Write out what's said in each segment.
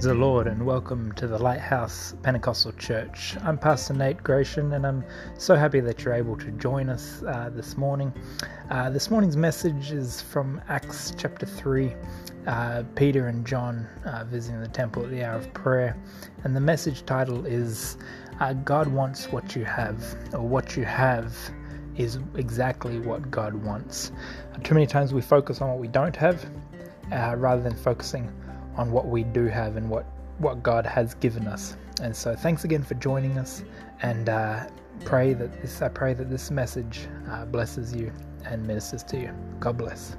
The Lord and welcome to the Lighthouse Pentecostal Church. I'm Pastor Nate Gratian and I'm so happy that you're able to join us uh, this morning. Uh, this morning's message is from Acts chapter 3, uh, Peter and John uh, visiting the temple at the hour of prayer. And the message title is uh, God Wants What You Have, or What You Have is exactly what God wants. too many times we focus on what we don't have uh, rather than focusing on what we do have and what, what God has given us. And so, thanks again for joining us, and uh, pray that this I pray that this message uh, blesses you and ministers to you. God bless.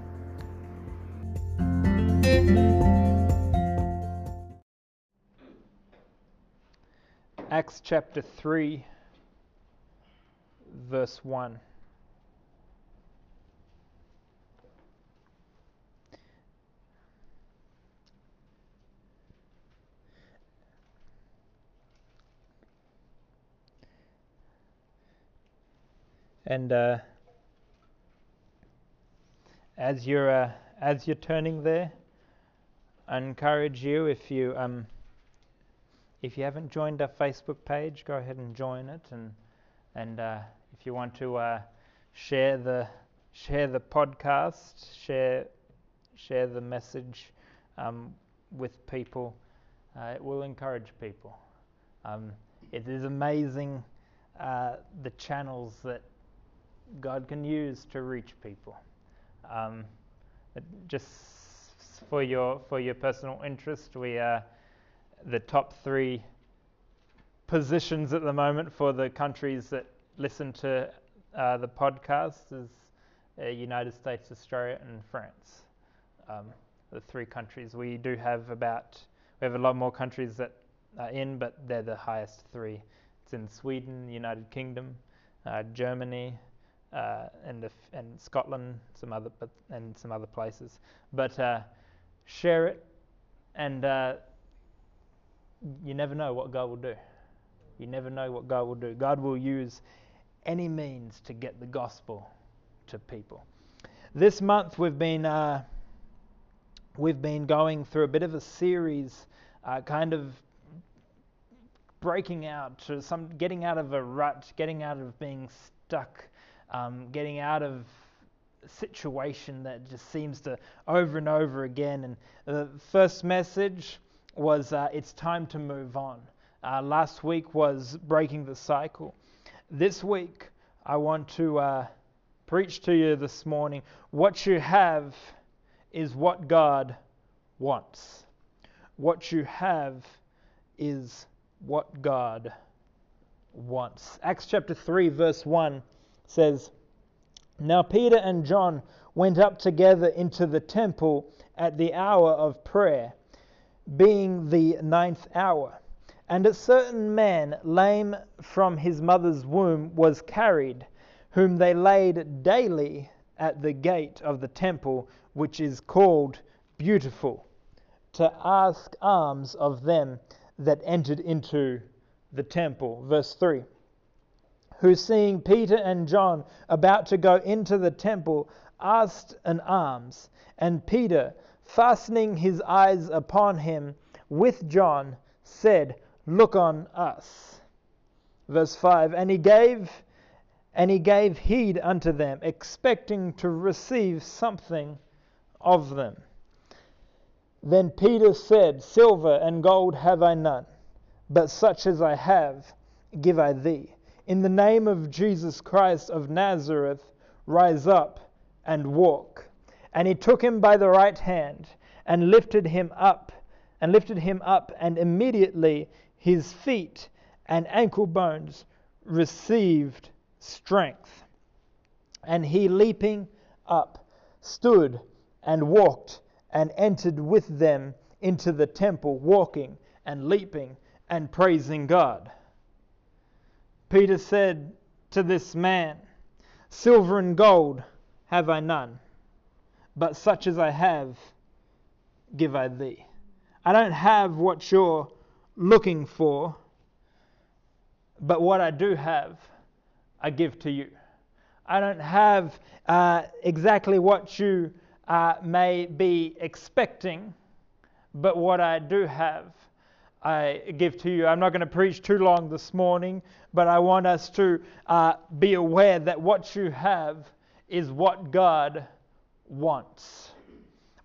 Acts chapter 3, verse 1. And uh, as you're uh, as you're turning there, I encourage you if you um, if you haven't joined our Facebook page, go ahead and join it. And and uh, if you want to uh, share the share the podcast, share share the message um, with people, uh, it will encourage people. Um, it is amazing uh, the channels that God can use to reach people. Um, just for your for your personal interest, we are the top three positions at the moment for the countries that listen to uh, the podcast is uh, United States, Australia, and France. Um, the three countries we do have about we have a lot more countries that are in, but they're the highest three. It's in Sweden, United Kingdom, uh, Germany, uh, and, and Scotland, some other, but, and some other places. But uh, share it, and uh, you never know what God will do. You never know what God will do. God will use any means to get the gospel to people. This month we've been uh, we've been going through a bit of a series, uh, kind of breaking out to some, getting out of a rut, getting out of being stuck um, getting out of situation that just seems to over and over again. And the first message was uh, it's time to move on. Uh, last week was breaking the cycle. This week, I want to uh, preach to you this morning what you have is what God wants. What you have is what God wants. Acts chapter 3, verse 1 says, Now Peter and John went up together into the temple at the hour of prayer, being the ninth hour. And a certain man, lame from his mother's womb, was carried, whom they laid daily at the gate of the temple, which is called Beautiful, to ask alms of them that entered into the temple. Verse 3 who, seeing Peter and John about to go into the temple, asked an alms. And Peter, fastening his eyes upon him with John, said, Look on us. Verse 5 And he gave and he gave heed unto them, expecting to receive something of them. Then Peter said, Silver and gold have I none, but such as I have give I thee. In the name of Jesus Christ of Nazareth, rise up and walk. And he took him by the right hand and lifted him up, and lifted him up, and immediately his feet and ankle bones received strength. And he, leaping up, stood and walked and entered with them into the temple, walking and leaping and praising God. Peter said to this man, Silver and gold have I none, but such as I have give I thee. I don't have what you're looking for, but what I do have, I give to you. I don't have uh, exactly what you uh, may be expecting, but what I do have, I give to you. I'm not going to preach too long this morning, but I want us to uh, be aware that what you have is what God wants.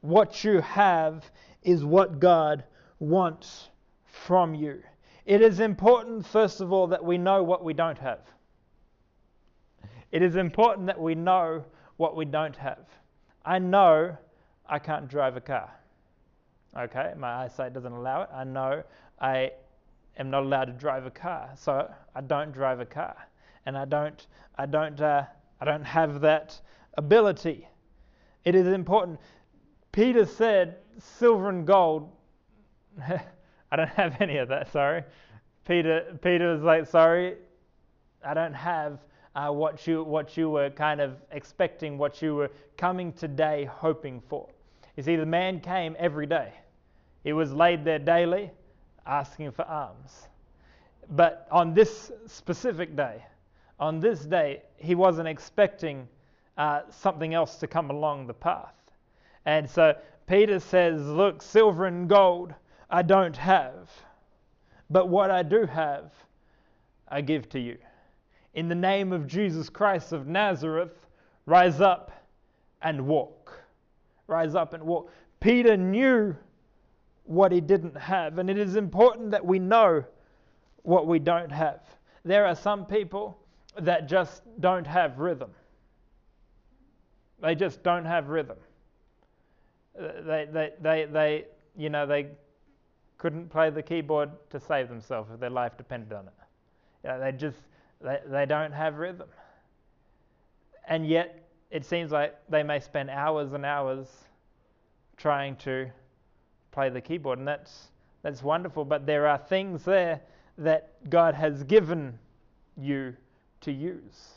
What you have is what God wants from you. It is important, first of all, that we know what we don't have. It is important that we know what we don't have. I know I can't drive a car. Okay, my eyesight doesn't allow it. I know I am not allowed to drive a car, so I don't drive a car, and I don't, I don't, uh, I don't have that ability. It is important. Peter said, "Silver and gold." I don't have any of that. Sorry, Peter. Peter was like, "Sorry, I don't have uh, what you what you were kind of expecting, what you were coming today hoping for." You see, the man came every day. He was laid there daily asking for alms. But on this specific day, on this day, he wasn't expecting uh, something else to come along the path. And so Peter says, Look, silver and gold I don't have, but what I do have, I give to you. In the name of Jesus Christ of Nazareth, rise up and walk. Rise up and walk. Peter knew what he didn't have. And it is important that we know what we don't have. There are some people that just don't have rhythm. They just don't have rhythm. They, they, they, they, you know, they couldn't play the keyboard to save themselves if their life depended on it. You know, they just, they, they don't have rhythm. And yet, it seems like they may spend hours and hours trying to play the keyboard, and that's that's wonderful. But there are things there that God has given you to use.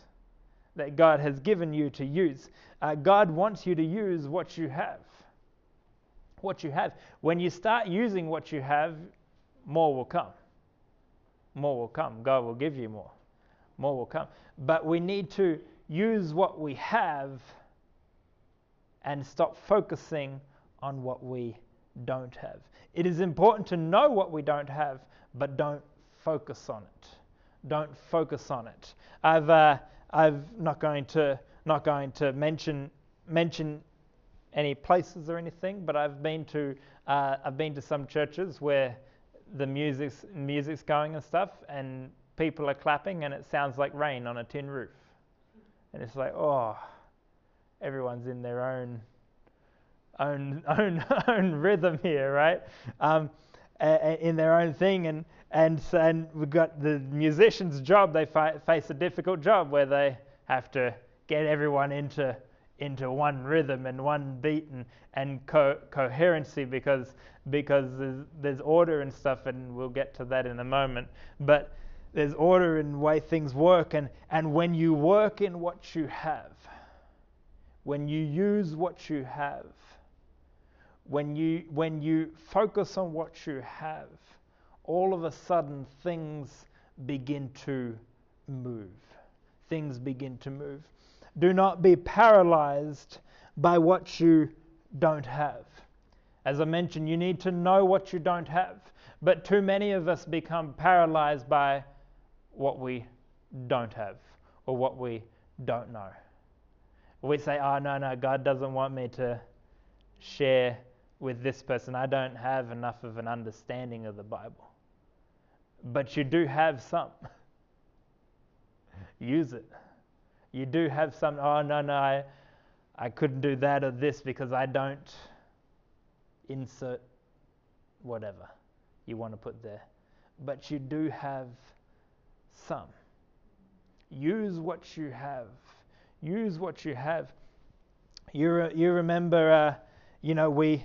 That God has given you to use. Uh, God wants you to use what you have. What you have. When you start using what you have, more will come. More will come. God will give you more. More will come. But we need to use what we have and stop focusing on what we don't have. It is important to know what we don't have, but don't focus on it. Don't focus on it. I've, uh, I've not going to not going to mention mention any places or anything, but I've been to uh, I've been to some churches where the music's music's going and stuff, and people are clapping, and it sounds like rain on a tin roof, and it's like oh, everyone's in their own own own own rhythm here, right? Um, in their own thing, and and and we've got the musician's job. They fi- face a difficult job where they have to get everyone into into one rhythm and one beat and and co- coherency because because there's, there's order and stuff, and we'll get to that in a moment. But there's order in the way things work, and and when you work in what you have, when you use what you have when you, when you focus on what you have, all of a sudden things begin to move. Things begin to move. Do not be paralyzed by what you don't have. As I mentioned, you need to know what you don't have. But too many of us become paralyzed by what we don't have or what we don't know. We say, oh, no, no, God doesn't want me to share with this person. I don't have enough of an understanding of the Bible. But you do have some. Use it. You do have some. Oh, no, no, I, I couldn't do that or this because I don't insert whatever you want to put there. But you do have some. Use what you have. Use what you have. You, re- you remember, uh, you know, we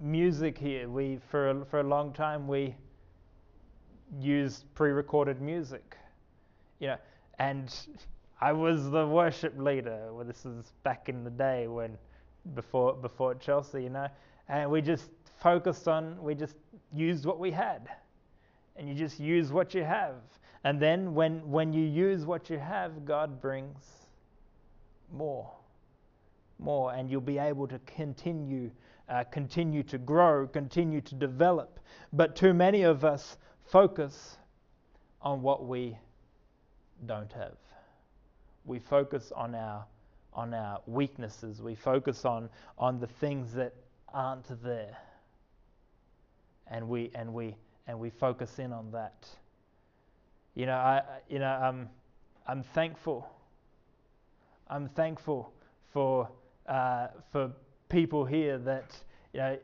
music here. We for for a long time we used pre-recorded music, you know, and I was the worship leader. Well, this is back in the day when before before Chelsea, you know, and we just focused on we just used what we had, and you just use what you have, and then when when you use what you have, God brings more. more, and you'll be able to continue, uh, continue to grow, continue to develop. But too many of us focus on what we don't have. We focus on our on our weaknesses. We focus on on the things that aren't there. And we and we and we focus in on that. You know, I you know um, I'm thankful. I'm thankful for uh, for people here that you know.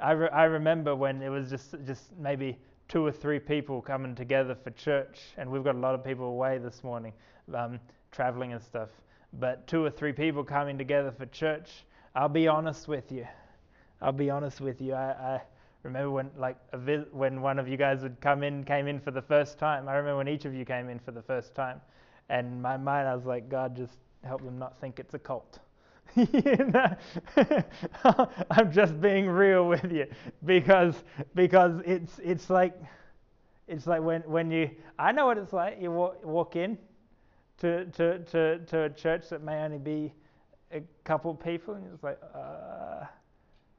I, re- I remember when it was just just maybe two or three people coming together for church, and we've got a lot of people away this morning, um, traveling and stuff. But two or three people coming together for church. I'll be honest with you. I'll be honest with you. I, I remember when like vis- when one of you guys would come in, came in for the first time. I remember when each of you came in for the first time, and my mind I was like, God, just help them not think it's a cult. I'm just being real with you because because it's it's like it's like when when you I know what it's like. You walk, walk in to, to to to a church that may only be a couple people, and it's like, uh,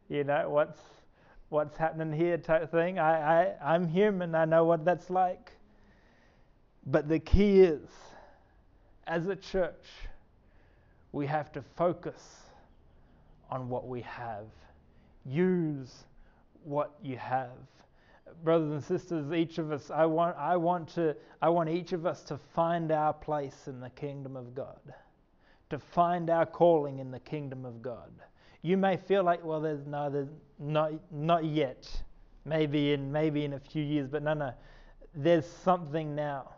you know, what's what's happening here type thing. I, I I'm human. I know what that's like. But the key is, as a church we have to focus on what we have. Use what you have. Brothers and sisters, each of us, I want, I want to, I want each of us to find our place in the kingdom of God, to find our calling in the kingdom of God. You may feel like, well, there's no, there's not, not yet. Maybe in, maybe in a few years, but no, no. There's something now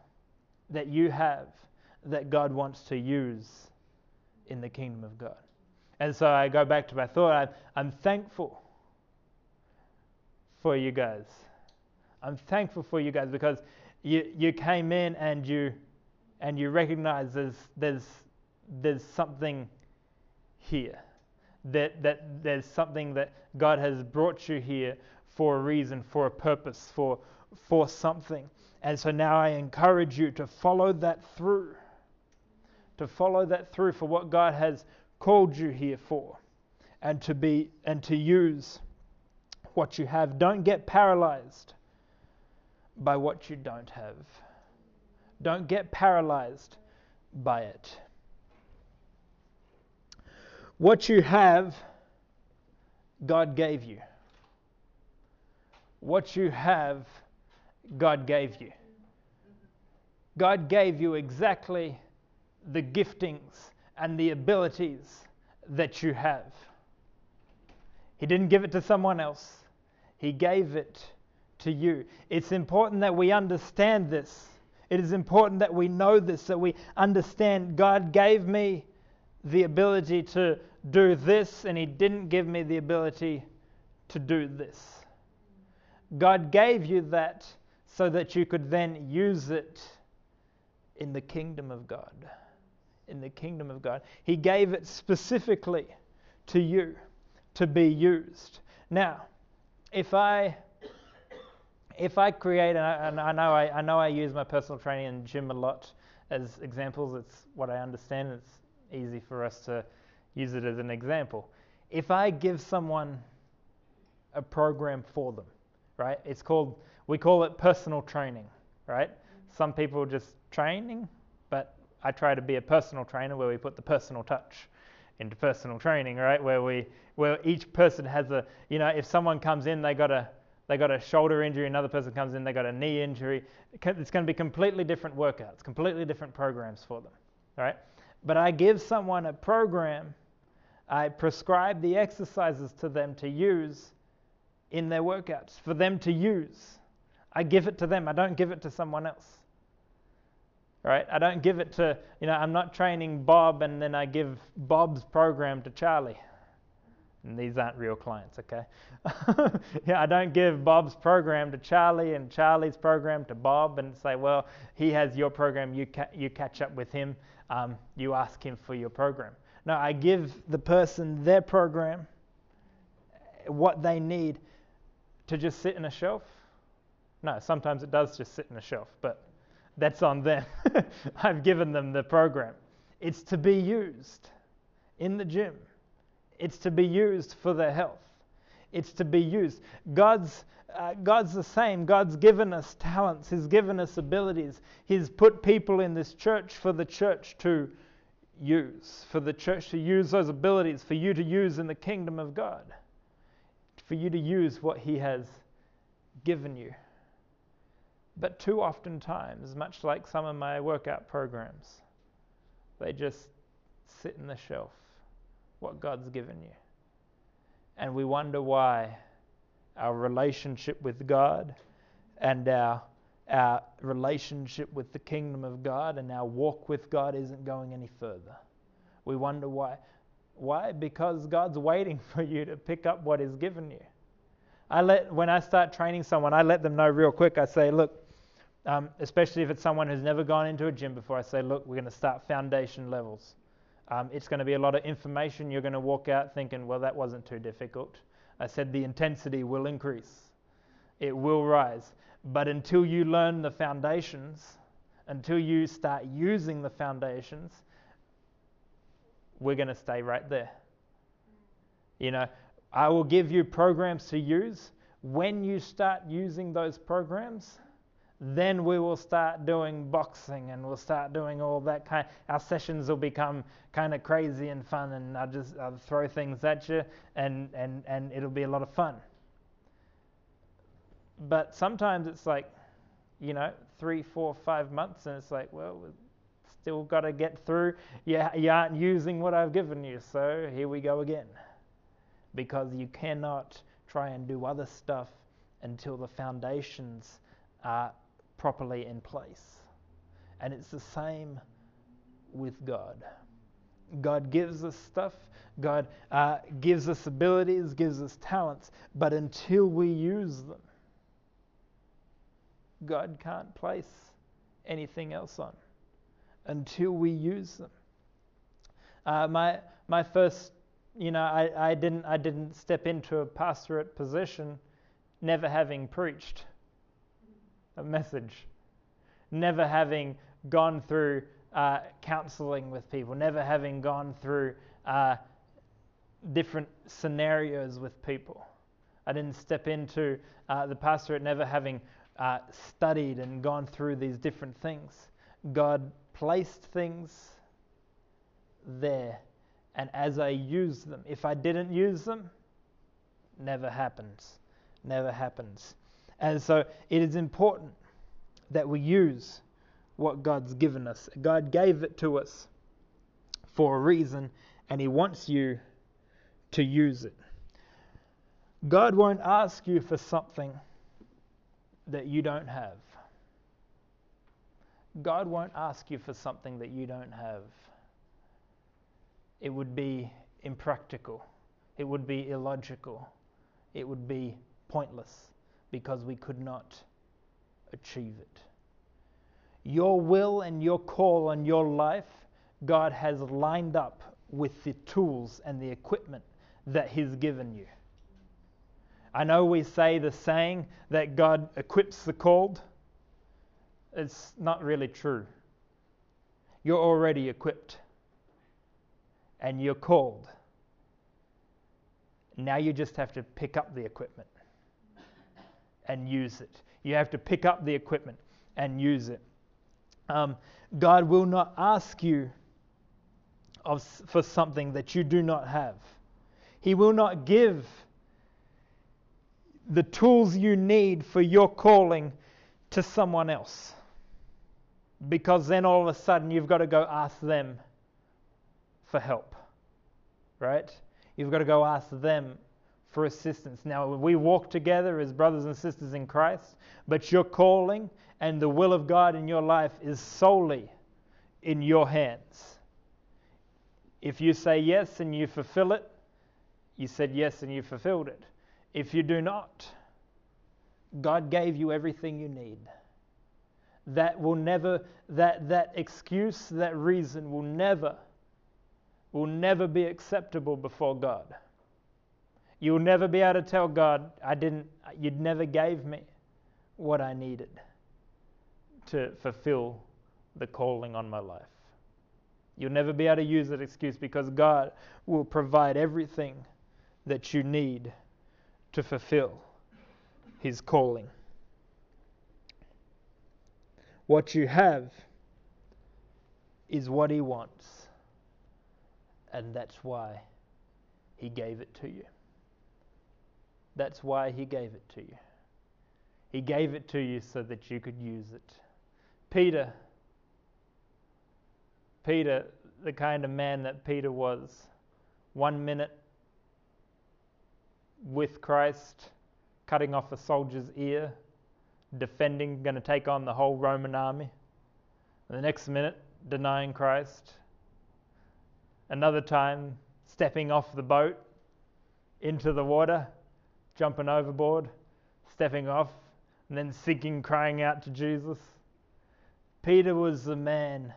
that you have that God wants to use in the kingdom of God. And so I go back to my thought. I'm, I'm thankful for you guys. I'm thankful for you guys because you, you came in and you and you recognize there's there's there's something here. That that there's something that God has brought you here for a reason, for a purpose, for for something. And so now I encourage you to follow that through to follow that through for what God has called you here for and to be and to use what you have. Don't get paralyzed by what you don't have. Don't get paralyzed by it. What you have, God gave you. What you have, God gave you. God gave you exactly the giftings and the abilities that you have. He didn't give it to someone else, He gave it to you. It's important that we understand this. It is important that we know this, that we understand God gave me the ability to do this, and He didn't give me the ability to do this. God gave you that so that you could then use it in the kingdom of God in the kingdom of God. He gave it specifically to you to be used. Now, if I if I create, and I, and I know I, I, know I use my personal training and gym a lot as examples. It's what I understand. It's easy for us to use it as an example. If I give someone a program for them, right? It's called we call it personal training, right? Some people just training, I try to be a personal trainer where we put the personal touch into personal training, right? Where we where each person has a you know if someone comes in they got a they got a shoulder injury, another person comes in they got a knee injury. It's going to be completely different workouts, completely different programs for them, right? But I give someone a program, I prescribe the exercises to them to use in their workouts for them to use. I give it to them. I don't give it to someone else right? I don't give it to, you know, I'm not training Bob and then I give Bob's program to Charlie. And these aren't real clients, okay? yeah, I don't give Bob's program to Charlie and Charlie's program to Bob and say, well, he has your program, you, ca- you catch up with him, um, you ask him for your program. No, I give the person their program, what they need to just sit in a shelf. No, sometimes it does just sit in a shelf, but that's on them. I've given them the program. It's to be used in the gym, It's to be used for their health. It's to be used. God's uh, God's the same. God's given us talents. He's given us abilities. He's put people in this church for the church to use, for the church to use those abilities, for you to use in the kingdom of God, for you to use what He has given you. But too often times, much like some of my workout programs, they just sit in the shelf, what God's given you. And we wonder why our relationship with God and our, our relationship with the kingdom of God and our walk with God isn't going any further. We wonder why. Why? Because God's waiting for you to pick up what He's given you. I let when I start training someone, I let them know real quick. I say, look, um, especially if it's someone who's never gone into a gym before, I say, look, we're going to start foundation levels. Um, it's going to be a lot of information. You're going to walk out thinking, well, that wasn't too difficult. I said the intensity will increase, it will rise. But until you learn the foundations, until you start using the foundations, we're going to stay right there. You know, I will give you programs to use. When you start using those programs, then we will start doing boxing and we'll start doing all that kind our sessions will become kind of crazy and fun and I'll just I'll throw things at you and, and, and it'll be a lot of fun. But sometimes it's like, you know, three, four, five months and it's like, well, we've still got to get through. You, you aren't using what I've given you, so here we go again. Because you cannot try and do other stuff until the foundations are properly in place. And it's the same with God. God gives us stuff, God uh, gives us abilities, gives us talents, but until we use them, God can't place anything else on until we use them. Uh, my my first, you know, I, I didn't I didn't step into a pastorate position, never having preached message, never having gone through uh, counseling with people, never having gone through uh, different scenarios with people. I didn't step into uh, the pastorate never having uh, studied and gone through these different things. God placed things there, and as I used them, if I didn't use them, never happens. Never happens. And so it is important that we use what God's given us. God gave it to us for a reason, and He wants you to use it. God won't ask you for something that you don't have. God won't ask you for something that you don't have. It would be impractical. It would be illogical. It would be pointless because we could not achieve it. Your will and your call on your life, God has lined up with the tools and the equipment that He's given you. I know we say the saying that God equips the called. It's not really true. You're already equipped and you're called. Now you just have to pick up the equipment and use it. You have to pick up the equipment and use it. Um, God will not ask you of, for something that you do not have. He will not give the tools you need for your calling to someone else. Because then all of a sudden you've got to go ask them for help. Right? You've got to go ask them for assistance. Now, we walk together as brothers and sisters in Christ, but your calling and the will of God in your life is solely in your hands. If you say yes and you fulfill it, you said yes and you fulfilled it. If you do not, God gave you everything you need. That will never, that, that excuse, that reason will never, will never be acceptable before God. You'll never be able to tell God, I didn't, you'd never gave me what I needed to fulfill the calling on my life. You'll never be able to use that excuse because God will provide everything that you need to fulfill His calling. What you have is what He wants, and that's why He gave it to you. That's why He gave it to you. He gave it to you so that you could use it. Peter, Peter, the kind of man that Peter was, one minute with Christ, cutting off a soldier's ear, defending, going to take on the whole Roman army. And the next minute, denying Christ. Another time, stepping off the boat into the water, jumping overboard, stepping off, and then sinking, crying out to Jesus. Peter was the man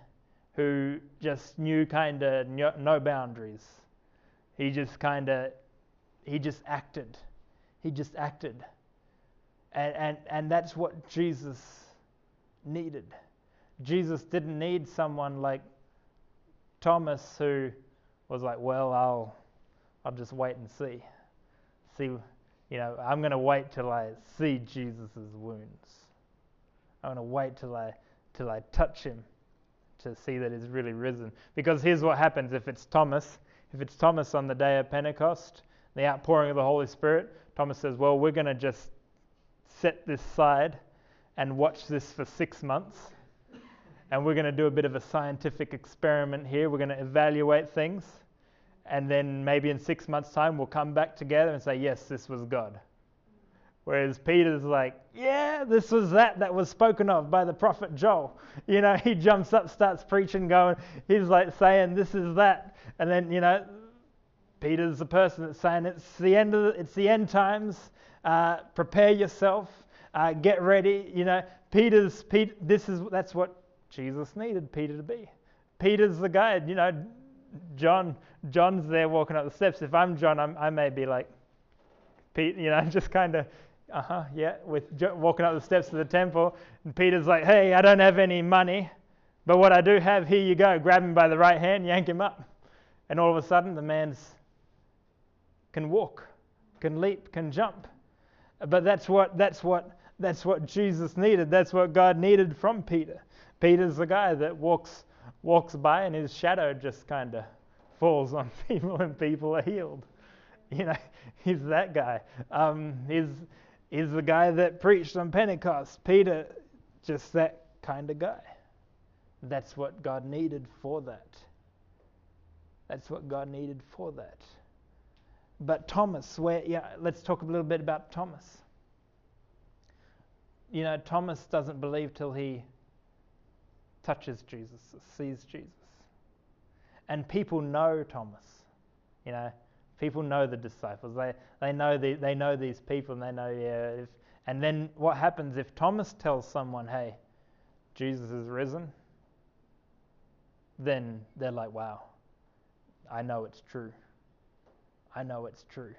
who just knew kind of no boundaries. He just kind of, he just acted. He just acted. And, and, and that's what Jesus needed. Jesus didn't need someone like Thomas who was like, well, I'll, I'll just wait and see. See, you know, I'm going to wait till I see Jesus' wounds. I'm going to wait till I, till I touch him to see that he's really risen. Because here's what happens if it's Thomas. If it's Thomas on the day of Pentecost, the outpouring of the Holy Spirit, Thomas says, well, we're going to just set this side and watch this for six months. And we're going to do a bit of a scientific experiment here. We're going to evaluate things. And then maybe in six months' time, we'll come back together and say, yes, this was God. Whereas Peter's like, yeah, this was that that was spoken of by the prophet Joel. You know, he jumps up, starts preaching, going, he's like saying, this is that. And then, you know, Peter's the person that's saying it's the end of the, it's the end times. Uh, prepare yourself, uh, get ready. You know, Peter's Pete, this is that's what Jesus needed Peter to be. Peter's the guy. You know, John John's there walking up the steps. If I'm John, I'm, i may be like, Pete, you know, just kind of, uh huh, yeah, with walking up the steps of the temple. And Peter's like, hey, I don't have any money, but what I do have, here you go. Grab him by the right hand, yank him up, and all of a sudden the man's can walk, can leap, can jump. But that's what that's what that's what Jesus needed. That's what God needed from Peter. Peter's the guy that walks walks by and his shadow just kind of falls on people and people are healed. You know, he's that guy. Um, he's he's the guy that preached on Pentecost. Peter, just that kind of guy. That's what God needed for that. That's what God needed for that. But Thomas, where yeah, let's talk a little bit about Thomas. You know, Thomas doesn't believe till he touches Jesus, sees Jesus. And people know Thomas. You know, people know the disciples. They they know the, they know these people and they know yeah. If, and then what happens if Thomas tells someone, "Hey, Jesus is risen"? Then they're like, "Wow, I know it's true." I know it's true.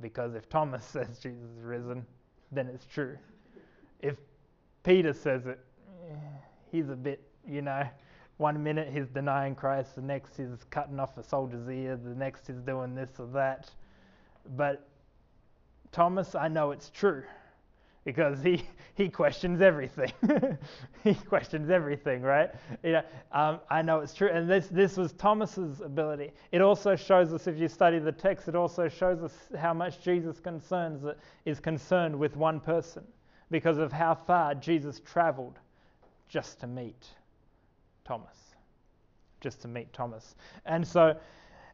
Because if Thomas says Jesus is risen, then it's true. If Peter says it, eh, he's a bit, you know, one minute he's denying Christ, the next he's cutting off a soldier's ear, the next he's doing this or that. But Thomas, I know it's true because he, he questions everything. he questions everything, right? You know, um, I know it's true. And this, this was Thomas's ability. It also shows us, if you study the text, it also shows us how much Jesus concerns, is concerned with one person because of how far Jesus traveled just to meet Thomas. Just to meet Thomas. And so,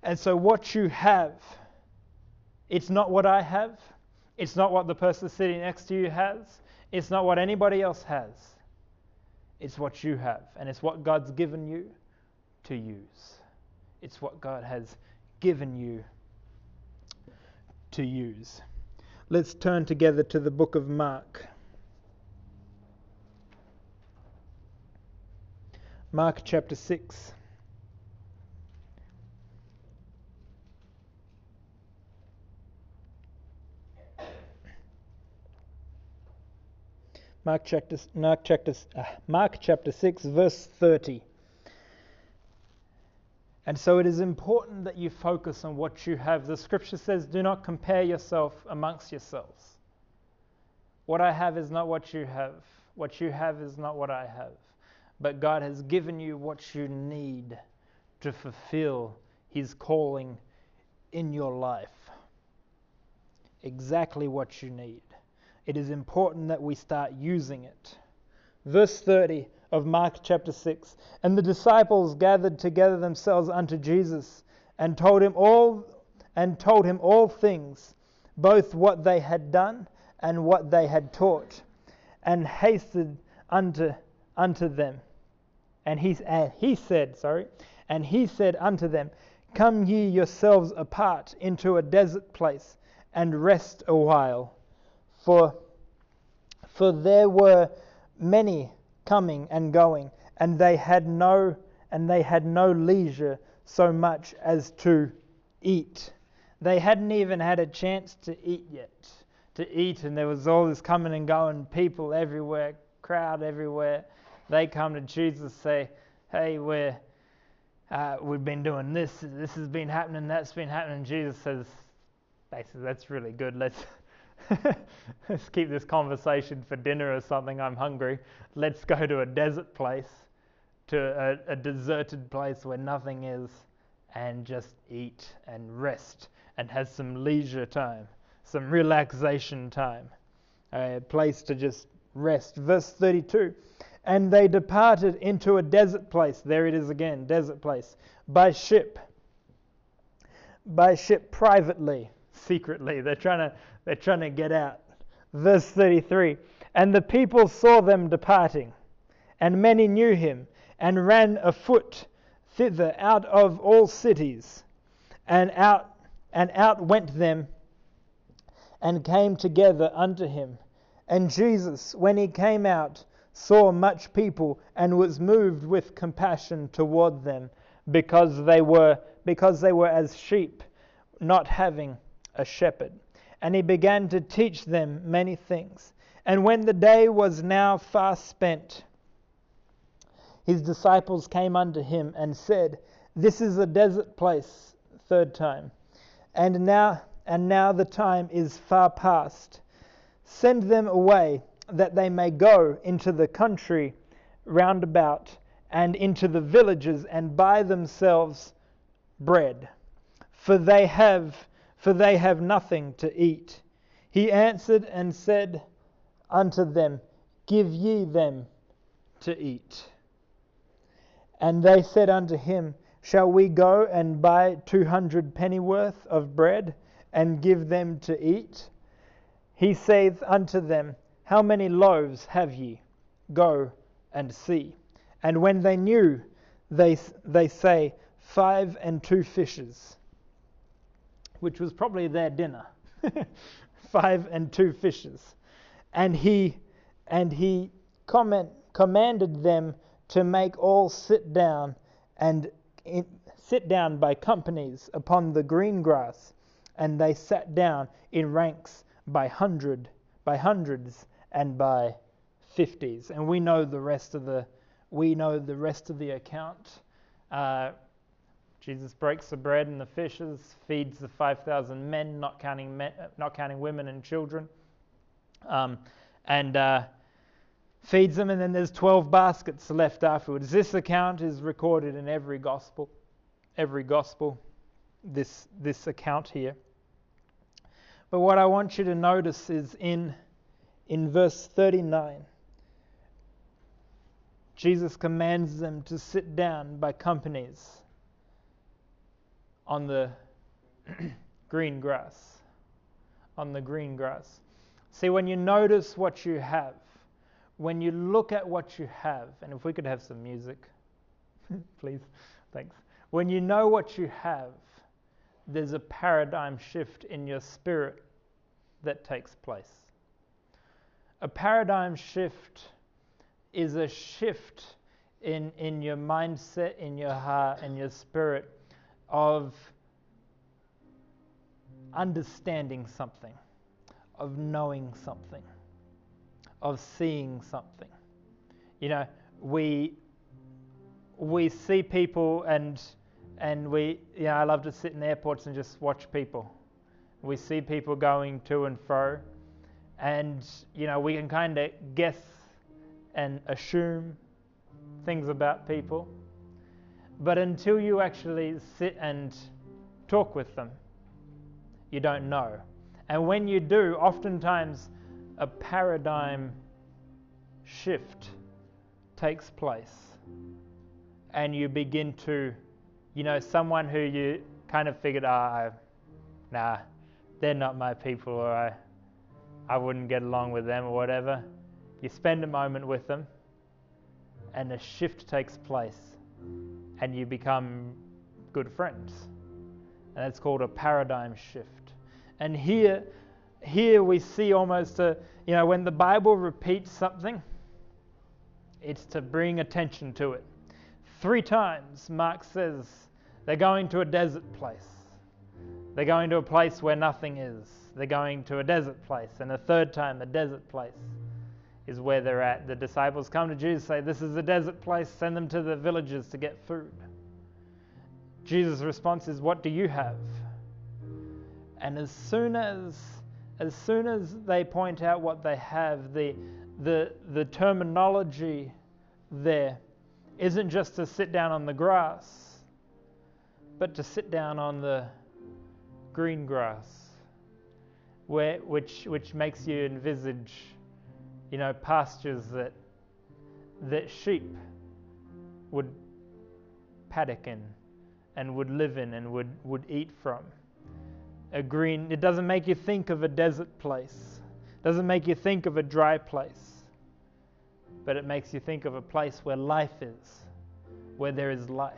and so what you have, it's not what I have it's not what the person sitting next to you has. It's not what anybody else has. It's what you have. And it's what God's given you to use. It's what God has given you to use. Let's turn together to the book of Mark. Mark chapter 6. Mark chapter, Mark chapter, uh, Mark chapter 6, verse 30. And so it is important that you focus on what you have. The scripture says, Do not compare yourself amongst yourselves. What I have is not what you have. What you have is not what I have. But God has given you what you need to fulfill His calling in your life. Exactly what you need. It is important that we start using it. Verse 30 of Mark chapter 6 And the disciples gathered together themselves unto Jesus and told him all and told him all things both what they had done and what they had taught and hasted unto unto them and he, and he said sorry and he said unto them come ye yourselves apart into a desert place and rest a while for for there were many coming and going, and they had no and they had no leisure so much as to eat. They hadn't even had a chance to eat yet. To eat, and there was all this coming and going, people everywhere, crowd everywhere. They come to Jesus, say, "Hey, we're uh, we've been doing this. This has been happening. That's been happening." Jesus says, "Basically, that's really good. Let's Let's keep this conversation for dinner or something. I'm hungry. Let's go to a desert place, to a, a deserted place where nothing is, and just eat and rest and have some leisure time, some relaxation time, a place to just rest. Verse 32 And they departed into a desert place. There it is again, desert place, by ship. By ship privately, secretly. They're trying to they're trying to get out. Verse 33 And the people saw them departing, and many knew him, and ran afoot thither out of all cities, and out and out went them, and came together unto him. And Jesus, when he came out, saw much people, and was moved with compassion toward them, because they were because they were as sheep, not having a shepherd and he began to teach them many things. And when the day was now fast spent, his disciples came unto him and said, This is a desert place, third time, and now and now the time is far past. Send them away, that they may go into the country round about, and into the villages, and buy themselves bread. For they have for they have nothing to eat. He answered and said unto them, Give ye them to eat. And they said unto him, Shall we go and buy two hundred pennyworth of bread and give them to eat? He saith unto them, How many loaves have ye? Go and see. And when they knew, they, they say, Five and two fishes which was probably their dinner. Five and two fishes. And he and he comment, commanded them to make all sit down and in, sit down by companies upon the green grass, and they sat down in ranks by hundred, by hundreds, and by fifties. And we know the rest of the we know the rest of the account. Uh, Jesus breaks the bread and the fishes, feeds the 5,000 men, not counting, men, not counting women and children, um, and uh, feeds them, and then there's 12 baskets left afterwards. This account is recorded in every gospel, every gospel, this, this account here. But what I want you to notice is in, in verse 39, Jesus commands them to sit down by companies on the green grass. On the green grass. See, when you notice what you have, when you look at what you have, and if we could have some music, please, thanks. When you know what you have, there's a paradigm shift in your spirit that takes place. A paradigm shift is a shift in, in your mindset, in your heart, in your spirit of understanding something, of knowing something, of seeing something. You know, we we see people and and we, you know, I love to sit in airports and just watch people. We see people going to and fro, and you know, we can kind of guess and assume things about people. But until you actually sit and talk with them, you don't know. And when you do, oftentimes a paradigm shift takes place. And you begin to, you know, someone who you kind of figured, ah, oh, nah, they're not my people, or I, I wouldn't get along with them, or whatever. You spend a moment with them, and a shift takes place, and you become good friends. And that's called a paradigm shift. And here, here we see almost a, you know, when the Bible repeats something, it's to bring attention to it. Three times, Mark says they're going to a desert place. They're going to a place where nothing is. They're going to a desert place. And a third time, a desert place is where they're at. The disciples come to Jesus say, This is a desert place, send them to the villages to get food. Jesus' response is, What do you have? And as soon as as soon as they point out what they have, the the the terminology there isn't just to sit down on the grass, but to sit down on the green grass, where which which makes you envisage you know, pastures that that sheep would paddock in and would live in and would, would eat from. A green, it doesn't make you think of a desert place, it doesn't make you think of a dry place, but it makes you think of a place where life is, where there is life.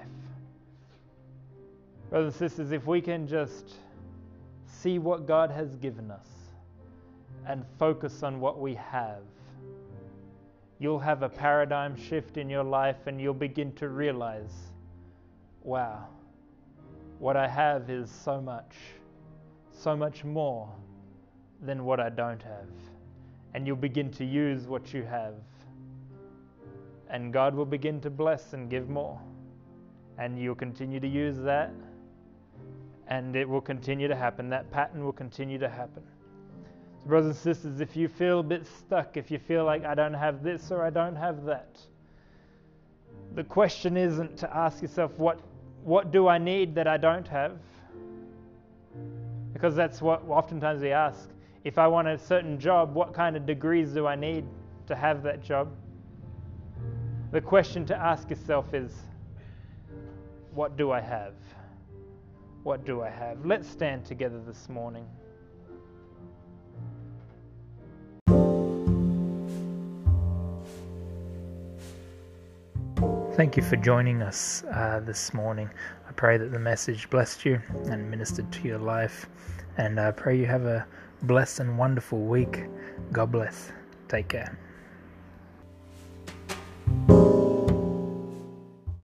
Brothers and sisters, if we can just see what God has given us and focus on what we have, you'll have a paradigm shift in your life and you'll begin to realize wow, what I have is so much, so much more than what I don't have. And you'll begin to use what you have. And God will begin to bless and give more. And you'll continue to use that. And it will continue to happen. That pattern will continue to happen brothers and sisters, if you feel a bit stuck, if you feel like I don't have this or I don't have that, the question isn't to ask yourself, what, what do I need that I don't have? Because that's what oftentimes we ask. If I want a certain job, what kind of degrees do I need to have that job? The question to ask yourself is, what do I have? What do I have? Let's stand together this morning. Thank you for joining us uh, this morning. I pray that the message blessed you and ministered to your life. And I pray you have a blessed and wonderful week. God bless. Take care.